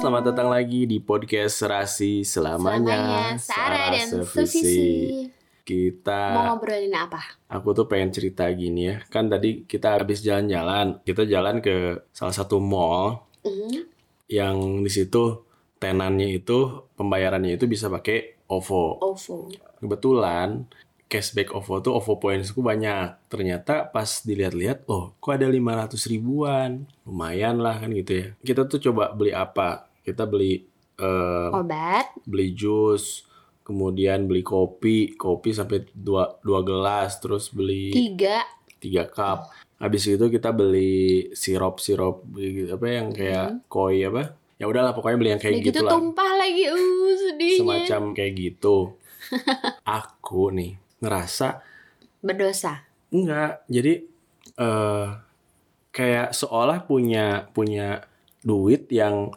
selamat datang lagi di podcast Serasi Selamanya. Selamanya, Sarah dan. Sevisi. Kita, Mau ngobrolin apa? aku tuh pengen cerita gini ya. Kan tadi kita habis jalan-jalan, kita jalan ke salah satu mall Mhm. yang di situ tenannya itu pembayarannya itu bisa pakai OVO. OVO. Kebetulan cashback OVO tuh OVO pointsku banyak. Ternyata pas dilihat-lihat, oh kok ada 500 ribuan. Lumayan lah kan gitu ya. Kita tuh coba beli apa? Kita beli eh, Obat. beli jus, kemudian beli kopi, kopi sampai dua, dua gelas, terus beli Tiga. tiga cup. Habis itu kita beli sirup-sirup apa yang kayak koi apa? Ya udahlah pokoknya beli yang kayak Udah gitu gitu lah. tumpah lagi. Uh, sedihnya. Semacam kayak gitu. Aku nih ngerasa Berdosa. enggak. Jadi eh kayak seolah punya punya duit yang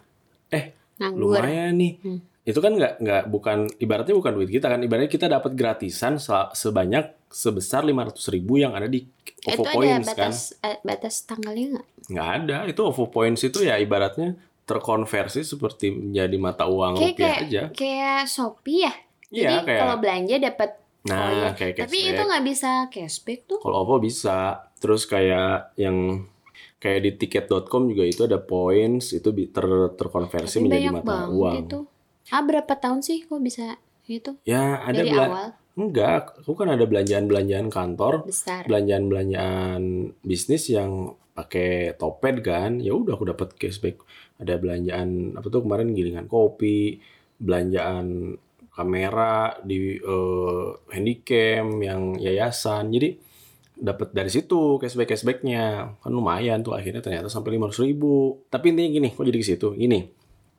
eh Nganggur. lumayan nih. Hmm. Itu kan nggak nggak bukan ibaratnya bukan duit kita kan ibaratnya kita dapat gratisan se- sebanyak sebesar 500 ribu yang ada di OVO Itu ada Points kan batas eh, batas tanggalnya nggak? nggak ada itu OVO Points itu ya ibaratnya terkonversi seperti menjadi mata uang Kayak rupiah kayak aja kayak Shopee ya. iya Jadi kayak kalau belanja dapat nah oh iya. kayak Tapi cashback. itu nggak bisa cashback tuh. kalau OVO bisa terus kayak yang kayak di tiket.com juga itu ada points itu ter terkonversi Tapi menjadi mata banget uang. itu. Ah berapa tahun sih kok bisa itu? ya ada Dari awal? Enggak aku kan ada belanjaan-belanjaan kantor belanjaan-belanjaan bisnis yang pakai topet kan. Ya udah aku dapat cashback. Ada belanjaan apa tuh kemarin gilingan kopi belanjaan kamera di eh, handycam yang yayasan. Jadi dapat dari situ cashback cashbacknya kan lumayan tuh akhirnya ternyata sampai lima ribu tapi intinya gini kok jadi ke situ gini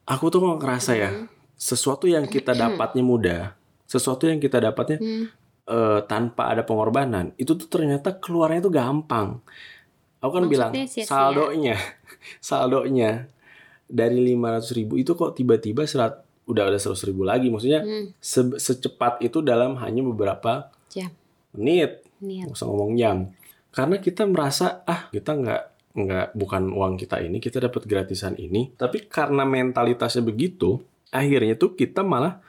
aku tuh kok ngerasa ya Hmm. sesuatu yang kita dapatnya mudah sesuatu yang kita dapatnya Hmm. eh, tanpa ada pengorbanan itu tuh ternyata keluarnya tuh gampang. Aku kan bilang Maksudnya sia-sia. saldonya, saldonya dari 500 ribu itu kok tiba-tiba serat udah ada 100 ribu lagi. Maksudnya Hmm. se- secepat itu dalam hanya beberapa Jam. menit, Niat. nggak usah ngomong jam. Karena kita merasa ah kita nggak nggak bukan uang kita ini kita dapat gratisan ini. Tapi karena mentalitasnya begitu, akhirnya tuh kita malah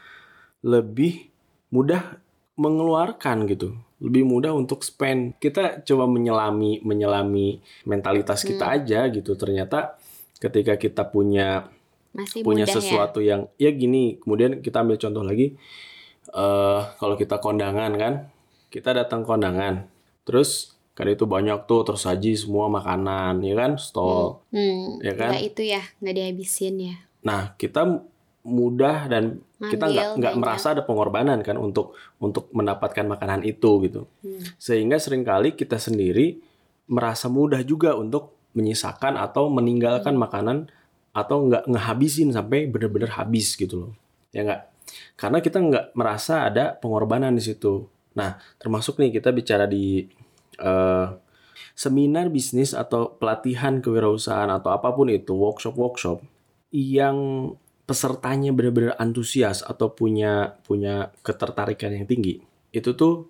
lebih mudah mengeluarkan gitu lebih mudah untuk spend kita coba menyelami menyelami mentalitas kita Hmm. aja gitu ternyata ketika kita punya Masih punya mudah ya. sesuatu yang ya gini kemudian kita ambil contoh lagi eh kalau kita kondangan kan kita datang kondangan terus kan itu banyak tuh tersaji semua makanan ya kan stall Hmm, Ya kan? nggak itu ya, nggak dihabisin ya. nah kita mudah dan kita nggak nggak merasa ada pengorbanan kan untuk untuk mendapatkan makanan itu gitu Hmm. sehingga sering kali kita sendiri merasa mudah juga untuk menyisakan atau meninggalkan Hmm. makanan atau nggak ngehabisin sampai benar-benar habis gitu loh ya nggak karena kita nggak merasa ada pengorbanan di situ nah termasuk nih kita bicara di eh, seminar bisnis atau pelatihan kewirausahaan atau apa pun itu workshop workshop yang pesertanya benar-benar antusias atau punya punya ketertarikan yang tinggi itu tuh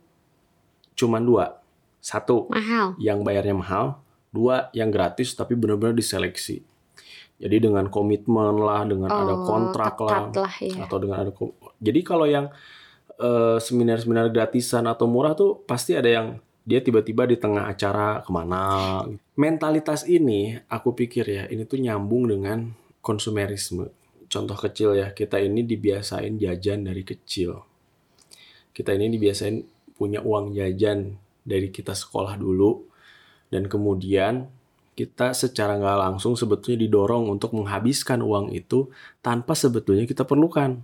cuman dua satu Mahal. yang bayarnya mahal dua yang gratis tapi benar-benar diseleksi jadi dengan komitmen lah dengan ada Oh, kontrak lah lah ya. atau dengan ada jadi kalau yang eh, seminar-seminar gratisan atau murah tuh pasti ada yang dia tiba-tiba di tengah acara ke mana mentalitas ini aku pikir ya ini tuh nyambung dengan konsumerisme. Contoh kecil ya kita ini dibiasain jajan dari kecil. Kita ini dibiasain punya uang jajan dari kita sekolah dulu. Dan kemudian kita secara nggak langsung sebetulnya didorong untuk menghabiskan uang itu tanpa sebetulnya kita perlukan.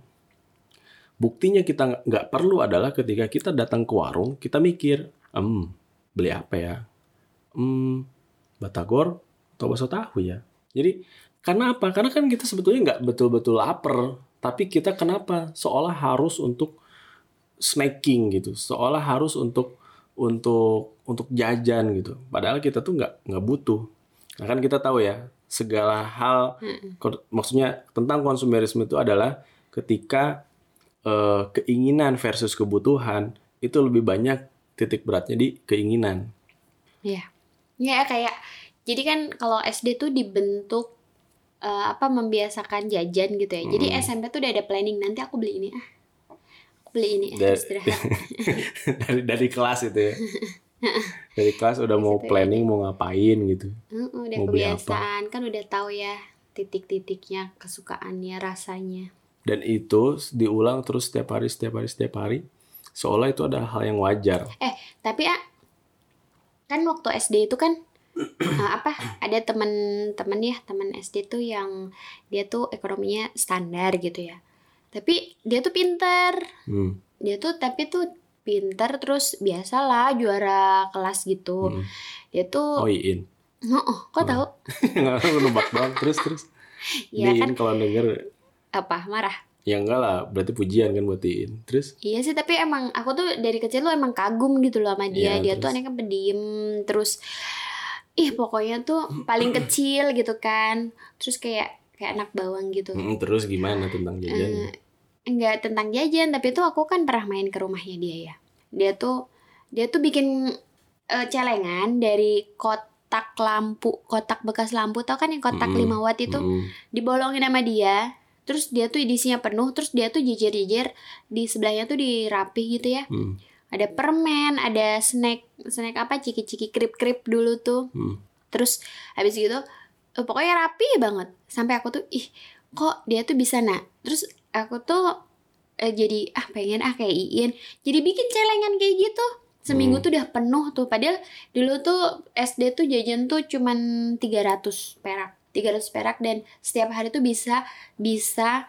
Buktinya kita nggak- perlu adalah ketika kita datang ke warung, kita mikir, hmm, beli apa ya? Hmm, batagor atau bakso tahu ya? Jadi, karena apa? Karena kan kita sebetulnya nggak betul-betul lapar, tapi kita kenapa? Seolah harus untuk snacking gitu, seolah harus untuk untuk untuk jajan gitu. Padahal kita tuh nggak nggak butuh. Nah kan kita tahu ya segala hal kon- maksudnya tentang konsumerisme itu adalah ketika eh, keinginan versus kebutuhan itu lebih banyak titik beratnya di keinginan. Iya. Ya kayak jadi kan kalau SD tuh dibentuk eh, apa membiasakan jajan gitu ya. Jadi Mm. SMP tuh udah ada planning nanti aku beli ini ah. Aku beli ini ah, Da- istirahat. dari dari kelas itu ya. dari kelas udah mau ya. planning mau ngapain gitu. Heeh, udah Mau kebiasaan kan udah tahu ya titik-titiknya kesukaannya rasanya. Dan itu diulang terus setiap hari, setiap hari, setiap hari. Seolah itu adalah hal yang wajar. Tapi ah, kan waktu SD itu kan eh, apa ada temen-temen ya temen SD tuh yang dia tuh ekonominya standar gitu ya. Tapi dia tuh pinter, Hmm. dia tuh tapi tuh pinter terus biasalah juara kelas gitu. hmm. Dia tuh, Oh Iin. oh, kok Oh. tahu? Nggak nebak doang. Terus terus. Ya kan kalau denger apa marah? ya enggak lah. Berarti pujian kan buat Iin. Terus Iya sih tapi emang aku tuh dari kecil tuh emang kagum gitu loh sama dia. Iya, dia tuh terus? anaknya pendiam terus ih pokoknya tuh paling kecil gitu kan. Terus kayak kayak anak bawang gitu. mm, terus gimana tentang? Eh, enggak tentang jajan tapi tuh aku kan pernah main ke rumahnya dia ya. Dia tuh dia tuh bikin eh, celengan dari kotak lampu, kotak bekas lampu tau kan yang kotak Mm-mm. 5 watt itu Mm, dibolongin sama dia terus dia tuh isinya penuh terus dia tuh jejer-jejer di sebelahnya tuh dirapih gitu ya. Mm, ada permen ada snack snack apa ciki-ciki krip-krip dulu tuh. Mm. terus habis gitu eh, pokoknya rapi banget. Sampai aku tuh ih kok dia tuh bisa nak? Terus aku tuh eh, jadi ah pengen ah kayak Iin. Jadi bikin celengan kayak gitu. Seminggu Hmm. tuh udah penuh tuh. Padahal dulu tuh SD tuh jajan tuh cuman 300 perak 300 perak dan setiap hari tuh bisa bisa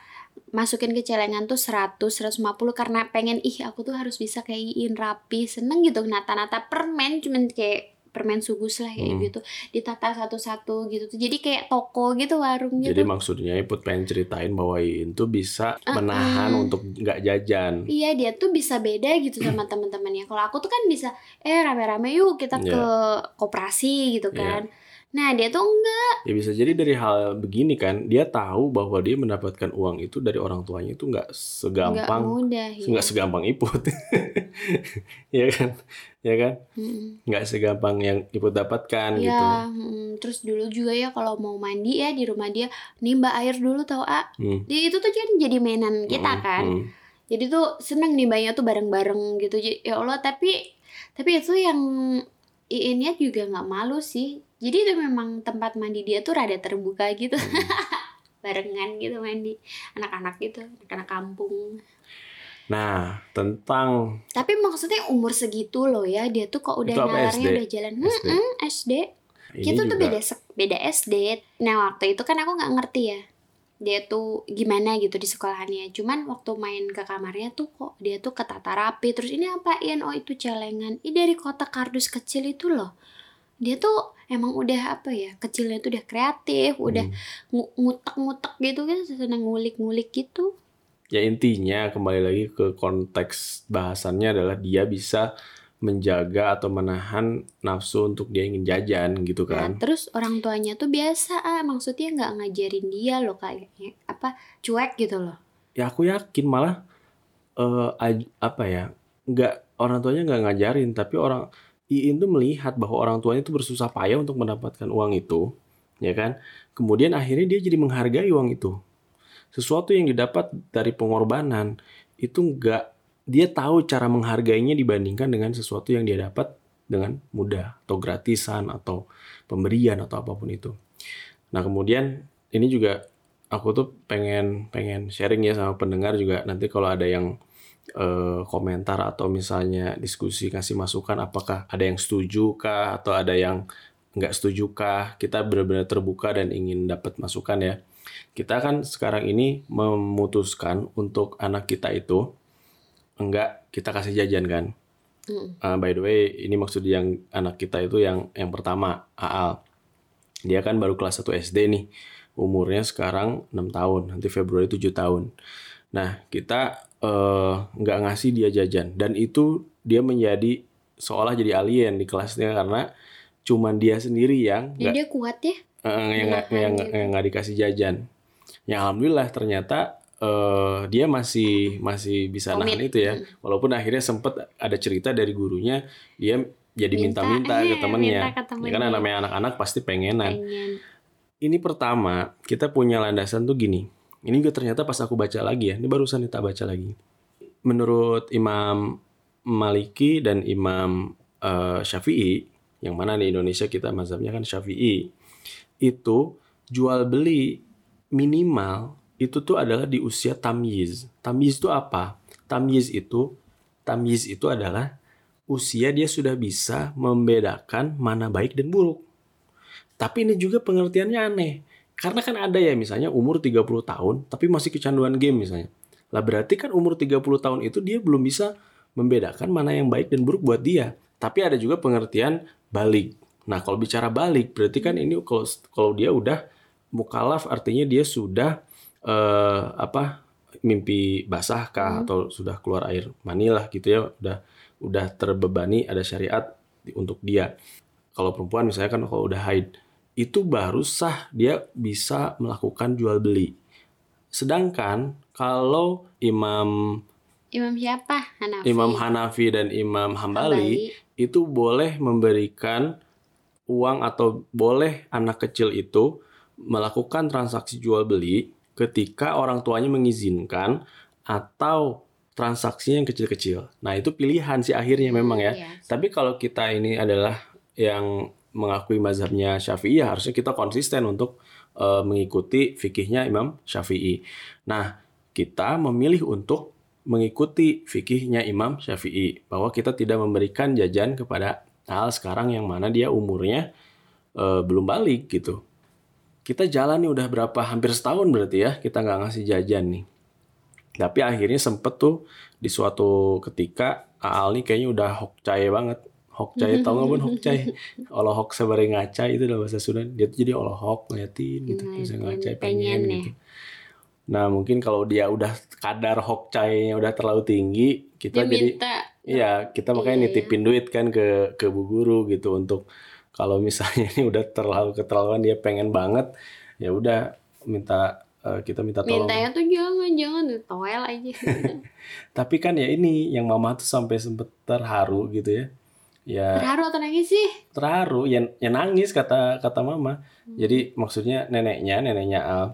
masukin ke celengan tuh 100 150 karena pengen ih aku tuh harus bisa kayak Iin rapi seneng gitu nata-nata permen cuman kayak permen sugus lah kayak Hmm. gitu ditata satu-satu gitu tuh jadi kayak toko gitu warung gitu Jadi maksudnya Iput pengen ceritain bahwa Iin tuh bisa Uh-uh. menahan untuk nggak jajan. Iya dia tuh bisa beda gitu sama teman-temannya. Kalau aku tuh kan bisa eh rame-rame yuk kita Iya. ke koperasi gitu kan. Nah dia tuh enggak. Ya bisa jadi dari hal begini kan, dia tahu bahwa dia mendapatkan uang itu dari orang tuanya itu nggak Enggak segampang, mudah ya. nggak segampang Iput. ya kan? Ya kan? Mm-mm. Nggak segampang yang Iput dapatkan gitu. Ya, mm, terus dulu juga ya kalau mau mandi ya di rumah dia nimba air dulu tau ah. Hmm. Dia itu tuh kan jadi mainan kita Hmm, kan. hmm. Jadi tuh seneng nimbanya tuh bareng-bareng gitu. Jadi, Ya Allah tapi tapi itu yang Iinnya juga nggak malu sih. Jadi itu memang tempat mandi dia tuh rada terbuka gitu. Hmm. barengan gitu mandi. Anak-anak gitu anak-anak kampung. Nah, tentang tapi maksudnya umur segitu loh ya dia tuh kok udah apa, nalarnya udah jalan. SD. Hmm, SD ini kita tuh beda beda SD nah waktu itu kan aku nggak ngerti ya dia tuh gimana gitu di sekolahannya. Cuman waktu main ke kamarnya tuh kok dia tuh ketata rapi. Terus ini apain? Oh itu celengan. Ini dari kotak kardus kecil itu loh. Dia tuh emang udah apa ya kecilnya tuh udah kreatif udah Hmm. ngu- ngutek-ngutek gitu kan seneng ngulik-ngulik gitu Ya intinya kembali lagi ke konteks bahasannya adalah dia bisa menjaga atau menahan nafsu untuk dia ingin jajan gitu Nah, kan. terus orang tuanya tuh biasa ah maksudnya nggak ngajarin dia loh kayaknya apa cuek gitu loh Ya aku yakin malah eh aj- apa ya nggak orang tuanya nggak ngajarin tapi orang Iin tuh melihat bahwa orang tuanya itu bersusah payah untuk mendapatkan uang itu ya kan? Kemudian akhirnya dia jadi menghargai uang itu. Sesuatu yang didapat dari pengorbanan itu nggak dia tahu cara menghargainya dibandingkan dengan sesuatu yang dia dapat dengan mudah atau gratisan atau pemberian atau apa pun itu. Nah kemudian ini juga aku tuh pengen pengen sharing ya sama pendengar juga. Nanti kalau ada yang eh, komentar atau misalnya diskusi kasih masukan apakah ada yang setuju kah atau ada yang nggak setuju kah kita benar-benar terbuka dan ingin dapat masukan ya kita kan sekarang ini memutuskan untuk anak kita itu enggak kita kasih jajan kan Mm. Uh, by the way, ini maksud yang anak kita itu yang yang pertama, Aal. Dia kan baru kelas 1 SD nih. Umurnya sekarang 6 tahun, nanti Februari 7 tahun. Nah, kita eh, nggak ngasih dia jajan dan itu dia menjadi seolah jadi alien di kelasnya karena cuman dia sendiri yang Ya nggak dia kuat ya. eh, yang nggak yang, gitu. yang nggak dikasih jajan. Ya alhamdulillah ternyata eh, dia masih masih bisa nahan Komit. itu ya. Mm. Walaupun akhirnya sempet ada cerita dari gurunya dia jadi Minta, minta-minta eh, ke temennya. minta ke Ya kan temennya. namanya anak-anak pasti pengenan. Pengen. Ini pertama, kita punya landasan tuh gini. Ini juga ternyata pas aku baca lagi ya. Ini barusan kita baca lagi. Menurut Imam Maliki dan Imam uh, Syafi'i, yang mana di Indonesia kita mazhabnya kan Syafi'i, itu jual beli minimal itu tuh adalah di usia tamyiz. Tamyiz itu apa? Tamyiz itu tamyiz itu adalah usia dia sudah bisa membedakan mana baik dan buruk. Tapi ini juga pengertiannya aneh. Karena kan ada ya misalnya umur 30 tahun tapi masih kecanduan game misalnya. Lah berarti kan umur 30 tahun itu dia belum bisa membedakan mana yang baik dan buruk buat dia. Tapi ada juga pengertian balik. Nah, kalau bicara balik berarti kan ini kalau kalau dia udah mukalaf artinya dia sudah eh, apa mimpi basah kah hmm. atau sudah keluar air mani lah gitu ya, udah udah terbebani ada syariat untuk dia. Kalau perempuan misalnya kan kalau udah haid itu baru sah dia bisa melakukan jual beli. Sedangkan kalau imam Imam siapa? Hanafi. Imam Hanafi dan Imam Hambali, Hambali itu boleh memberikan uang atau boleh anak kecil itu melakukan transaksi jual beli ketika orang tuanya mengizinkan atau transaksinya yang kecil-kecil. Nah, itu pilihan sih akhirnya memang ya. Yes. Tapi kalau kita ini adalah yang mengakui mazhabnya Syafi'i ya harusnya kita konsisten untuk uh, mengikuti fikihnya Imam Syafi'i. Nah, kita memilih untuk mengikuti fikihnya Imam Syafi'i bahwa kita tidak memberikan jajan kepada hal sekarang yang mana dia umurnya e, belum balik gitu. Kita jalan nih udah berapa hampir setahun berarti ya kita nggak ngasih jajan nih. Tapi akhirnya sempet tuh di suatu ketika Aal nih kayaknya udah hokcai banget. Hokcai tau nggak pun hokcai? Olohok sebagai ngaca itu dalam bahasa Sunda. Dia tuh jadi olohok ngeliatin gitu. Bisa ngacai pengen, pengen gitu. Nah mungkin kalau dia udah kadar hokcainya udah terlalu tinggi, kita dia jadi minta. iya kita makanya iya, nitipin iya. duit kan ke ke bu guru gitu untuk kalau misalnya ini udah terlalu keterlaluan dia pengen banget, ya udah minta uh, kita minta tolong. Mintanya tuh jangan jangan toel aja. Tapi kan ya ini yang mama tuh sampai sempet terharu gitu ya. Ya, terharu atau nangis sih? Terharu, ya, ya nangis kata kata mama. Hmm. Jadi maksudnya neneknya, neneknya Al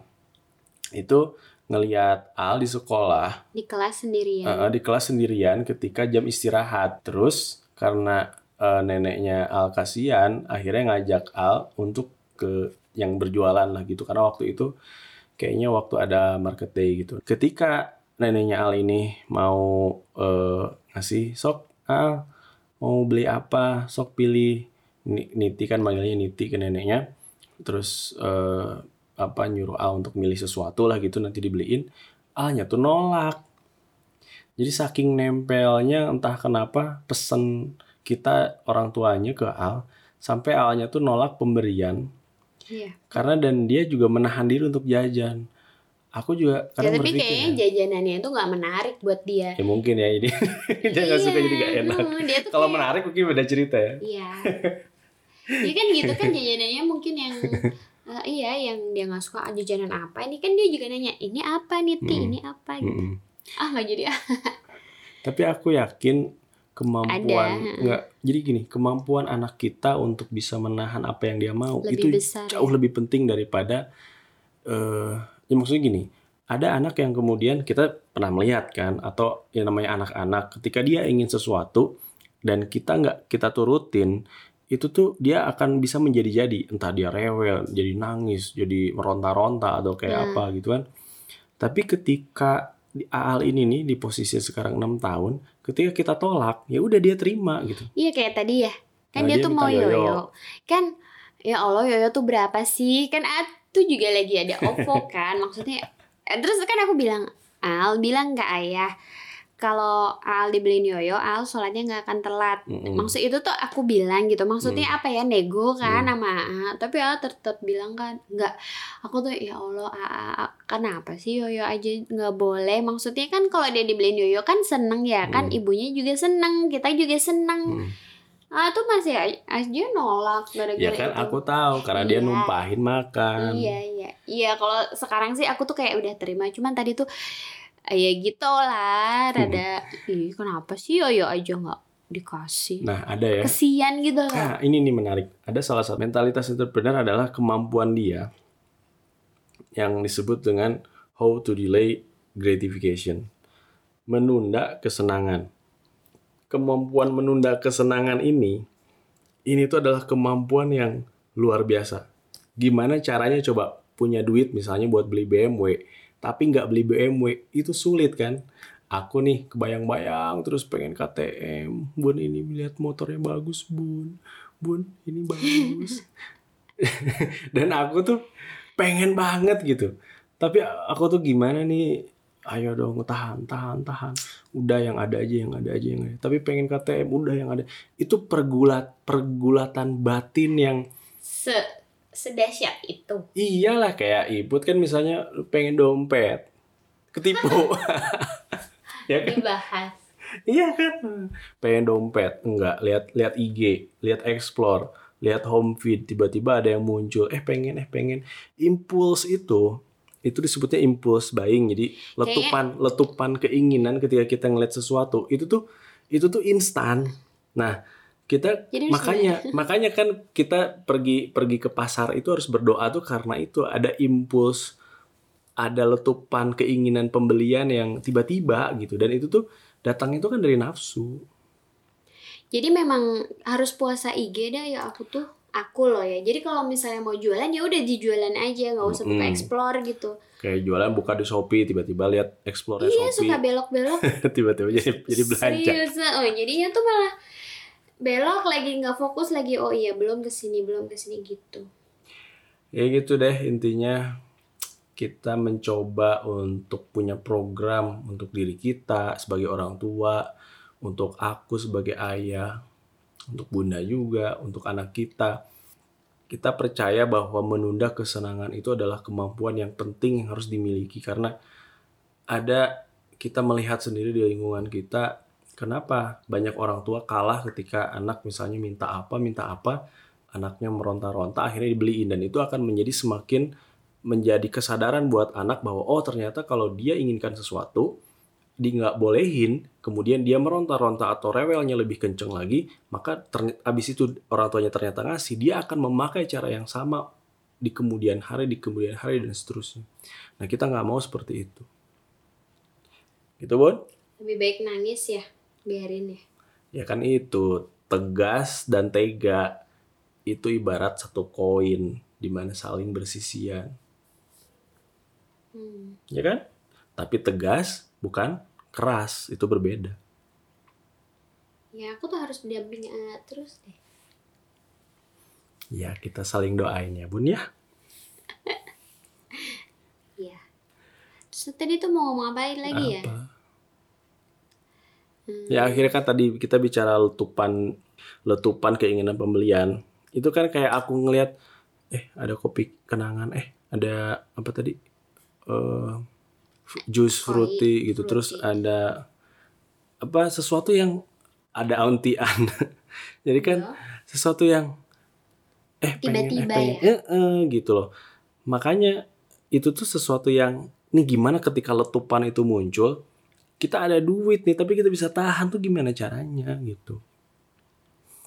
itu ngelihat Al di sekolah di kelas sendirian uh, di kelas sendirian ketika jam istirahat terus karena uh, neneknya Al kasihan akhirnya ngajak Al untuk ke yang berjualan lah gitu karena waktu itu kayaknya waktu ada market day gitu ketika neneknya Al ini mau uh, ngasih sok Al mau beli apa sok pilih. Niti kan manggilnya Niti ke neneknya. Terus uh, apa nyuruh A untuk milih sesuatu lah gitu nanti dibeliin. A-nya tuh nolak. Jadi saking nempelnya entah kenapa pesen kita orang tuanya ke Al sampai Alnya tuh nolak pemberian. Iya. karena dan dia juga menahan diri untuk jajan aku juga kadang ya, tapi berpikir kayaknya ya, jajanannya itu nggak menarik buat dia. Ya mungkin ya ini dia nggak iya, suka jadi gak enak. Kalau kayak... menarik mungkin beda cerita ya. Iya. Dia kan gitu kan jajanannya mungkin yang uh, iya yang dia nggak suka jajanan apa ini? Kan dia juga nanya ini apa nih ti hmm. ini apa? Gitu. Hmm. ah nggak jadi. Ah tapi aku yakin kemampuan nggak jadi gini kemampuan anak kita untuk bisa menahan apa yang dia mau lebih itu besar, jauh ya? lebih penting daripada uh, ya maksudnya gini ada anak yang kemudian kita pernah melihat kan atau yang namanya anak-anak ketika dia ingin sesuatu dan kita nggak kita turutin itu tuh dia akan bisa menjadi-jadi. Entah dia rewel jadi nangis jadi meronta-ronta atau kayak hmm. apa gitu kan. Tapi ketika di AAL ini nih di posisi sekarang enam tahun ketika kita tolak ya udah dia terima gitu. Iya kayak tadi ya. Kan nah, dia, dia tuh mau yoyo. yoyo. Kan ya Allah yoyo tuh berapa sih? Kan tuh juga lagi ada OVO kan maksudnya eh, terus kan aku bilang Al bilang ke ayah kalau Al dibeliin yoyo, Al sholatnya nggak akan telat. Mm-hmm. Maksud itu tuh aku bilang gitu. Maksudnya mm. apa ya nego kan mm. sama A. Tapi Al tetap bilang kan nggak. Aku tuh ya Allah, A, A, kenapa sih yoyo aja nggak boleh? Maksudnya kan kalau dia dibeliin yoyo kan seneng ya kan. Mm. Ibunya juga seneng, kita juga seneng. Mm. Ah tuh masih aja nolak gara-gara Ya kan itu. aku tahu karena iya. dia numpahin makan. Iya iya. Iya kalau sekarang sih aku tuh kayak udah terima. Cuman tadi tuh ya gitu lah rada hmm. ih kenapa sih ya aja nggak dikasih nah ada ya kesian gitu lah nah ini nih menarik ada salah satu mentalitas entrepreneur adalah kemampuan dia yang disebut dengan how to delay gratification. Menunda kesenangan. Kemampuan menunda kesenangan ini ini tuh adalah kemampuan yang luar biasa. Gimana caranya coba punya duit misalnya buat beli BMW, tapi nggak beli BMW itu sulit kan? Aku nih kebayang-bayang terus pengen KTM, bun ini lihat motornya bagus bun, bun ini bagus. Dan aku tuh pengen banget gitu. Tapi aku tuh gimana nih? Ayo dong tahan, tahan, tahan. Udah yang ada aja, yang ada aja, yang ada. Tapi pengen KTM, udah yang ada. Itu pergulat, pergulatan batin yang Se sedahsyat itu. iyalah kayak ibut kan misalnya pengen dompet, ketipu. ya kan? Dibahas. Iya kan? Pengen dompet, enggak. Lihat lihat IG, lihat explore, lihat home feed, tiba-tiba ada yang muncul. Eh pengen, eh pengen. Impuls itu, itu disebutnya impuls buying. Jadi letupan letupan keinginan ketika kita ngeliat sesuatu itu tuh itu tuh instan. Nah kita Jadi makanya makanya kan kita pergi pergi ke pasar itu harus berdoa tuh karena itu ada impuls ada letupan keinginan pembelian yang tiba-tiba gitu dan itu tuh datang itu kan dari nafsu Jadi memang harus puasa IG dah ya aku tuh. Aku loh ya. Jadi kalau misalnya mau jualan ya udah dijualan aja, nggak usah buka Mm-mm. explore gitu. kayak jualan buka di Shopee tiba-tiba lihat explore Iya Shopee suka belok-belok. tiba-tiba jadi jadi belanja Serius, oh jadinya tuh malah belok lagi nggak fokus lagi. Oh iya belum ke sini, belum ke sini gitu. ya gitu deh intinya kita mencoba untuk punya program untuk diri kita sebagai orang tua untuk aku sebagai ayah untuk bunda juga untuk anak kita. Kita percaya bahwa menunda kesenangan itu adalah kemampuan yang penting yang harus dimiliki karena ada kita melihat sendiri di lingkungan kita kenapa banyak orang tua kalah ketika anak misalnya minta apa minta apa anaknya meronta-ronta akhirnya dibeliin. Dan itu akan menjadi semakin menjadi kesadaran buat anak bahwa oh ternyata kalau dia inginkan sesuatu di nggak bolehin kemudian dia meronta-ronta atau rewelnya lebih kenceng lagi maka abis itu orang tuanya ternyata ngasih dia akan memakai cara yang sama di kemudian hari di kemudian hari dan seterusnya. Nah kita nggak mau seperti itu. Gitu bon? Lebih baik nangis ya, biarin ya. ya kan itu tegas dan tega. Itu ibarat satu koin di mana saling bersisian. Hmm. ya kan? Tapi tegas bukan keras itu berbeda Ya aku tuh harus mendampingi anak terus deh. ya kita saling doain ya bun ya Iya. Terus tadi tuh mau ngomong apain lagi ya? apa Hmm. ya akhirnya kan tadi kita bicara letupan letupan keinginan pembelian itu kan kayak aku ngelihat eh ada kopi kenangan eh ada apa tadi eh jus fruity gitu terus fruity. ada apa sesuatu yang ada auntian jadi kan Iya. sesuatu yang eh eh Tiba-tiba pengen ya? eh, eh, gitu loh makanya itu tuh sesuatu yang nih gimana ketika letupan itu muncul kita ada duit nih tapi kita bisa tahan tuh gimana caranya gitu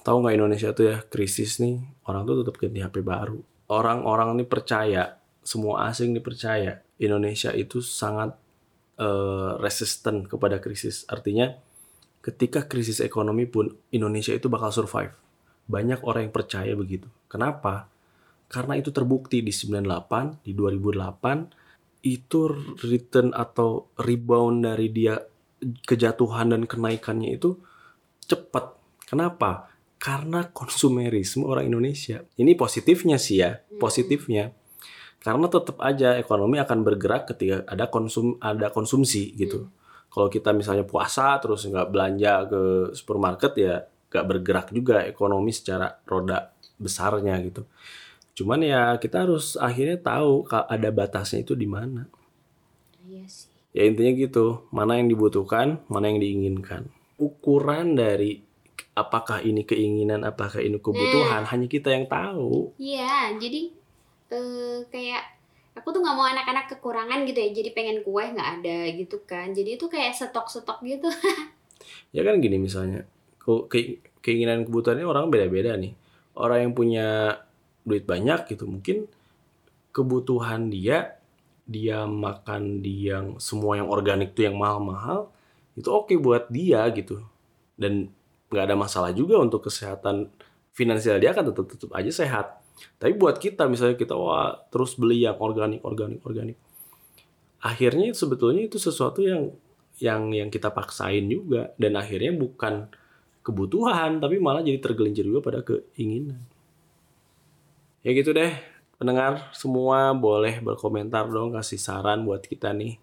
tahu nggak Indonesia tuh ya krisis nih orang tuh tetap ganti HP baru orang-orang nih percaya semua asing nih percaya Indonesia itu sangat eh, resisten kepada krisis artinya ketika krisis ekonomi pun Indonesia itu bakal survive banyak orang yang percaya begitu kenapa karena itu terbukti di 98 di 2008 itu return atau rebound dari dia kejatuhan dan kenaikannya itu cepat. Kenapa? Karena konsumerisme orang Indonesia. Ini positifnya sih ya, positifnya. Karena tetap aja ekonomi akan bergerak ketika ada konsum ada konsumsi gitu. Kalau kita misalnya puasa terus nggak belanja ke supermarket ya nggak bergerak juga ekonomi secara roda besarnya gitu. Cuman ya kita harus akhirnya tahu ada batasnya itu di mana. Iya sih. Ya intinya gitu, mana yang dibutuhkan, mana yang diinginkan. Ukuran dari apakah ini keinginan, apakah ini kebutuhan, hanya kita yang tahu. Iya, jadi eh kayak aku tuh nggak mau anak-anak kekurangan gitu ya. Jadi pengen kue nggak ada gitu kan. Jadi itu kayak stok-stok gitu. Ya kan gini misalnya, ke- ke- keinginan kebutuhannya orang beda-beda nih. Orang yang punya duit banyak gitu, mungkin kebutuhan dia dia makan di yang semua yang organik tuh yang mahal-mahal itu oke buat dia gitu dan nggak ada masalah juga untuk kesehatan finansial dia akan tetap tetap aja sehat tapi buat kita misalnya kita wah terus beli yang organik organik organik. Akhirnya sebetulnya itu sesuatu yang yang yang kita paksain juga. Dan akhirnya bukan kebutuhan tapi malah jadi tergelincir juga pada keinginan. Ya gitu deh pendengar semua boleh berkomentar dong kasih saran buat kita nih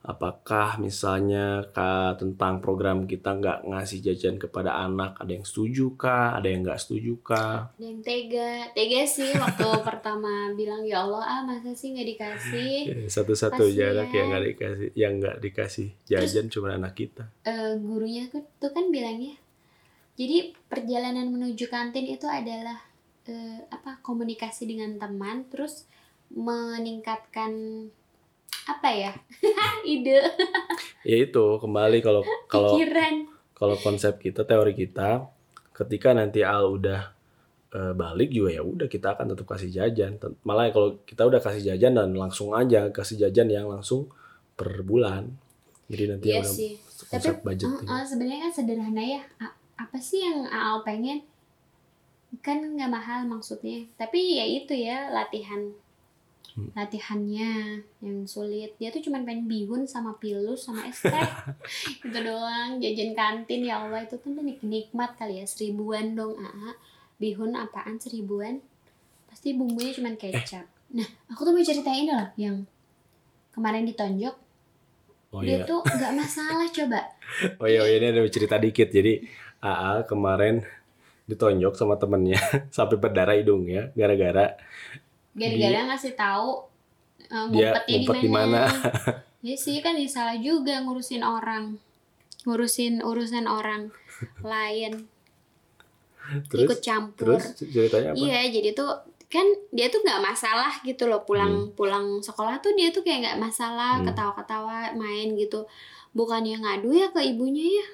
apakah misalnya kak, tentang program kita nggak ngasih jajan kepada anak ada yang setuju kah ada yang nggak setuju kah ada yang tega. Tega sih waktu pertama bilang ya Allah ah masa sih nggak dikasih? Ya, satu-satu jarak yang nggak dikasih yang nggak dikasih jajan cuma anak kita. Eh, gurunya tuh tuh kan bilangnya jadi perjalanan menuju kantin itu adalah eh, apa komunikasi dengan teman terus meningkatkan apa ya? Ide. Ya itu kembali kalau kalau pikiran. kalau konsep kita teori kita ketika nanti Al udah eh, balik juga ya udah kita akan tetap kasih jajan. Malah kalau kita udah kasih jajan dan langsung aja kasih jajan yang langsung per bulan. Jadi nanti Iya udah sih. konsep tapi budget eh, eh, sebenarnya kan sederhana ya. A- apa sih yang Aal pengen? Kan nggak mahal maksudnya. Tapi ya itu ya latihan. Latihannya yang sulit. Dia tuh cuma pengen bihun sama pilus sama es teh. Itu doang jajan kantin ya Allah. Itu tuh nik- nikmat kali ya seribuan dong Aa. Bihun apaan seribuan? Pasti bumbunya cuma kecap. Nah aku tuh mau ceritain loh yang kemarin ditonjok oh dia iya. tuh nggak masalah coba. Oh iya oh iya, ini ada cerita dikit. Jadi AA kemarin ditonjok sama temennya sampai berdarah hidungnya gara-gara gara-gara ngasih tahu uh, Dia ngumpetnya ngumpet di di mana. ya sih kan salah juga ngurusin orang. Ngurusin urusan orang lain terus ikut campur. terus ceritanya apa Iya, jadi tuh kan dia tuh nggak masalah gitu loh pulang pulang sekolah tuh dia tuh kayak nggak masalah Hmm. ketawa-ketawa main gitu bukannya ngadu ya ke ibunya ya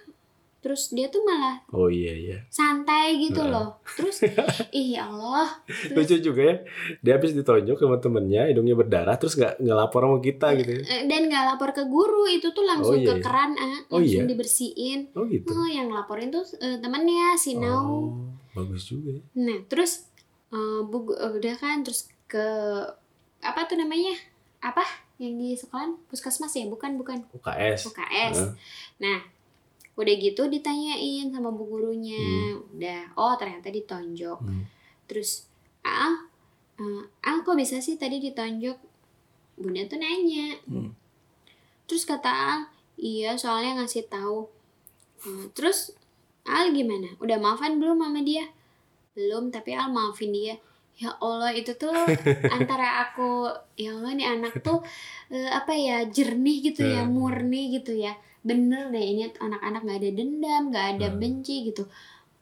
terus dia tuh malah oh iya iya. santai gitu Heeh. loh. Terus ih ya Allah. Terus lucu juga ya. Dia habis ditonjok sama temennya hidungnya berdarah terus nggak nggak lapor sama kita gitu ya. Eh, dan nggak lapor ke guru itu tuh langsung Oh, iya, ke iya. keran ah Oh, langsung iya? dibersihin. Oh gitu. Oh yang laporin tuh eh, temennya si Nau. oh bagus juga ya. Nah terus eh, bu udah kan terus ke apa tuh namanya? Apa? Yang di sekolah? Puskesmas ya? Bukan bukan. UKS UKS Heeh. nah udah gitu ditanyain sama bu gurunya. Udah oh ternyata ditonjok. Hmm. terus Al eh, Al kok bisa sih tadi ditonjok? Bunda tuh nanya. Hmm. terus kata Al iya soalnya ngasih tahu. Eh, terus Al gimana? Udah maafan belum sama dia? Belum tapi Al maafin dia. Ya Allah itu tuh antara aku ya Allah nih anak tuh eh, apa ya jernih gitu ya Hmm. murni gitu ya bener deh ini anak-anak nggak ada dendam nggak ada Hmm. benci gitu.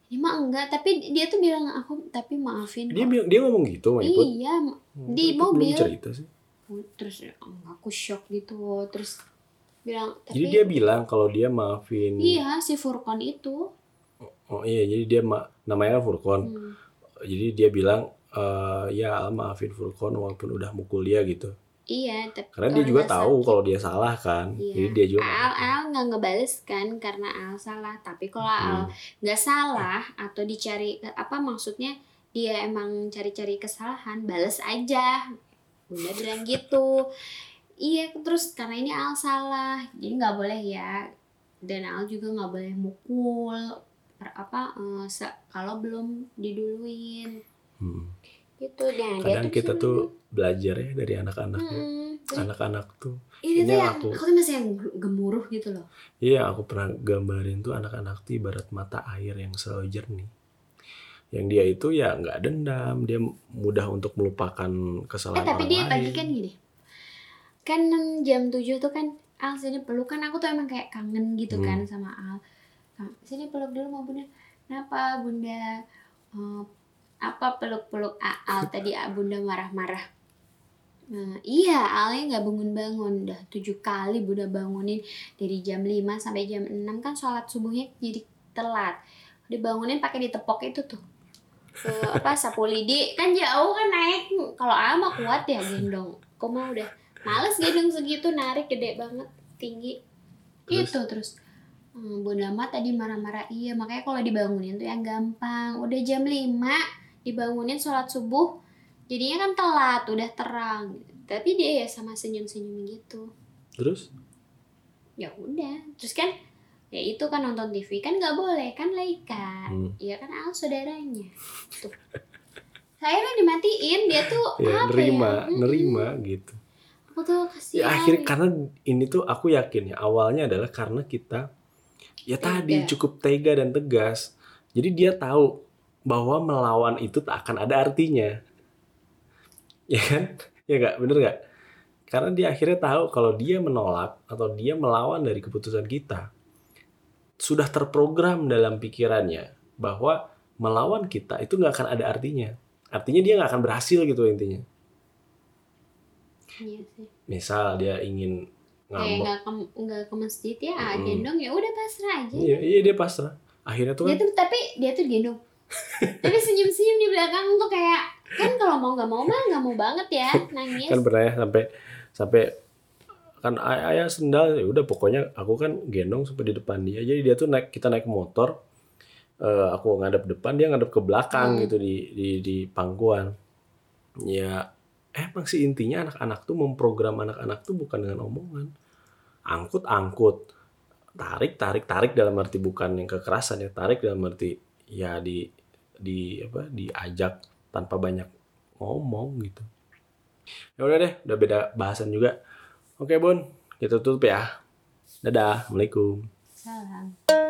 Ini mah enggak tapi dia tuh bilang aku tapi maafin dia kok. bilang dia ngomong gitu Iput. Iya Oh, di mobil. belum cerita sih. Terus ya, aku shock gitu. Terus bilang tapi jadi dia bilang kalau dia maafin iya si Furkon itu. Oh iya jadi dia ma- namanya Furkon Hmm. jadi dia bilang eh, ya maafin Furkon walaupun udah mukul dia gitu iya tapi karena dia juga tahu sakit. kalau dia salah kan Iya. jadi dia juga Al Al nggak ngebales kan karena Al salah tapi kalau Al Hmm. nggak salah atau dicari apa maksudnya dia emang cari-cari kesalahan bales aja bunda bilang gitu iya terus karena ini Al salah jadi nggak boleh ya dan Al juga nggak boleh mukul per, apa eh, kalau belum diduluin Hmm. Gitu dan dia kadang tuh kita tuh belajar ya dari anak-anak ya. Terus anak-anak tuh ini ini tuh yang aku- aku tuh masih yang gemuruh gitu loh Iya, aku pernah gambarin tuh anak-anak tuh ibarat mata air yang selalu jernih. Yang dia itu ya nggak dendam, dia mudah untuk melupakan Eh kesalahan tapi orang dia lain. pagi kan gini Kan jam 7 tuh kan Al sini peluk kan aku tuh emang kayak kangen gitu Hmm. kan sama Al Sini peluk dulu mau bunda Kenapa bunda Eh, Apa peluk-peluk A- Al tadi A- bunda marah-marah. Nah, iya Alnya nggak bangun-bangun. Udah tujuh kali bunda bangunin Dari jam 5 sampai jam 6 kan sholat subuhnya jadi telat. Dibangunin pakai ditepok itu tuh. Ke apa sapu lidi. Kan jauh kan naik. Kalau Al mah kuat ya gendong. Kok mau udah males gendong segitu narik gede banget tinggi. Terus? itu terus. Hmm, Bunda amat tadi marah-marah iya makanya kalau dibangunin tuh yang gampang. Udah jam 5 dibangunin sholat subuh jadinya kan telat udah terang. Tapi dia ya sama senyum-senyum gitu. Terus? Ya udah. Terus kan ya itu kan nonton TV kan nggak boleh kan Laika Hmm. iya kan Al saudaranya. Tuh. Akhirnya dimatiin dia tuh ya apa nerima ya? Nerima gitu. Aku tuh kasihan. Ya akhirnya karena ini tuh aku yakin ya awalnya adalah karena kita ya Tega. tadi cukup tega dan tegas. Jadi dia tahu bahwa melawan itu tak akan ada artinya. Ya kan? Ya nggak? Bener nggak? Karena dia akhirnya tahu kalau dia menolak atau dia melawan dari keputusan kita sudah terprogram dalam pikirannya bahwa melawan kita itu nggak akan ada artinya. Artinya dia nggak akan berhasil gitu intinya. Iya sih. misal dia ingin kayak ngambek. nggak ke ke masjid ya ah, Mm. gendong ya udah pasrah aja. Iya, iya dia pasrah. Akhirnya tuh dia kan tuh tapi dia tuh gendong tapi senyum senyum di belakang tuh kayak kan kalau mau nggak mau mah nggak mau banget ya nangis. Kan pernah ya sampai sampai kan ay- ayah sendal ya udah pokoknya aku kan gendong sampai di depan dia. Jadi dia tuh naik kita naik motor eh, aku ngadep depan dia ngadep ke belakang Hmm. gitu di di di pangkuan. Ya emang sih intinya anak-anak tuh memprogram anak-anak tuh bukan dengan omongan. Angkut angkut tarik tarik tarik dalam arti bukan yang kekerasan ya tarik dalam arti ya di di apa diajak tanpa banyak ngomong gitu. Ya udah deh udah beda bahasan juga. Oke bun kita tutup ya. Dadah assalamualaikum. Salam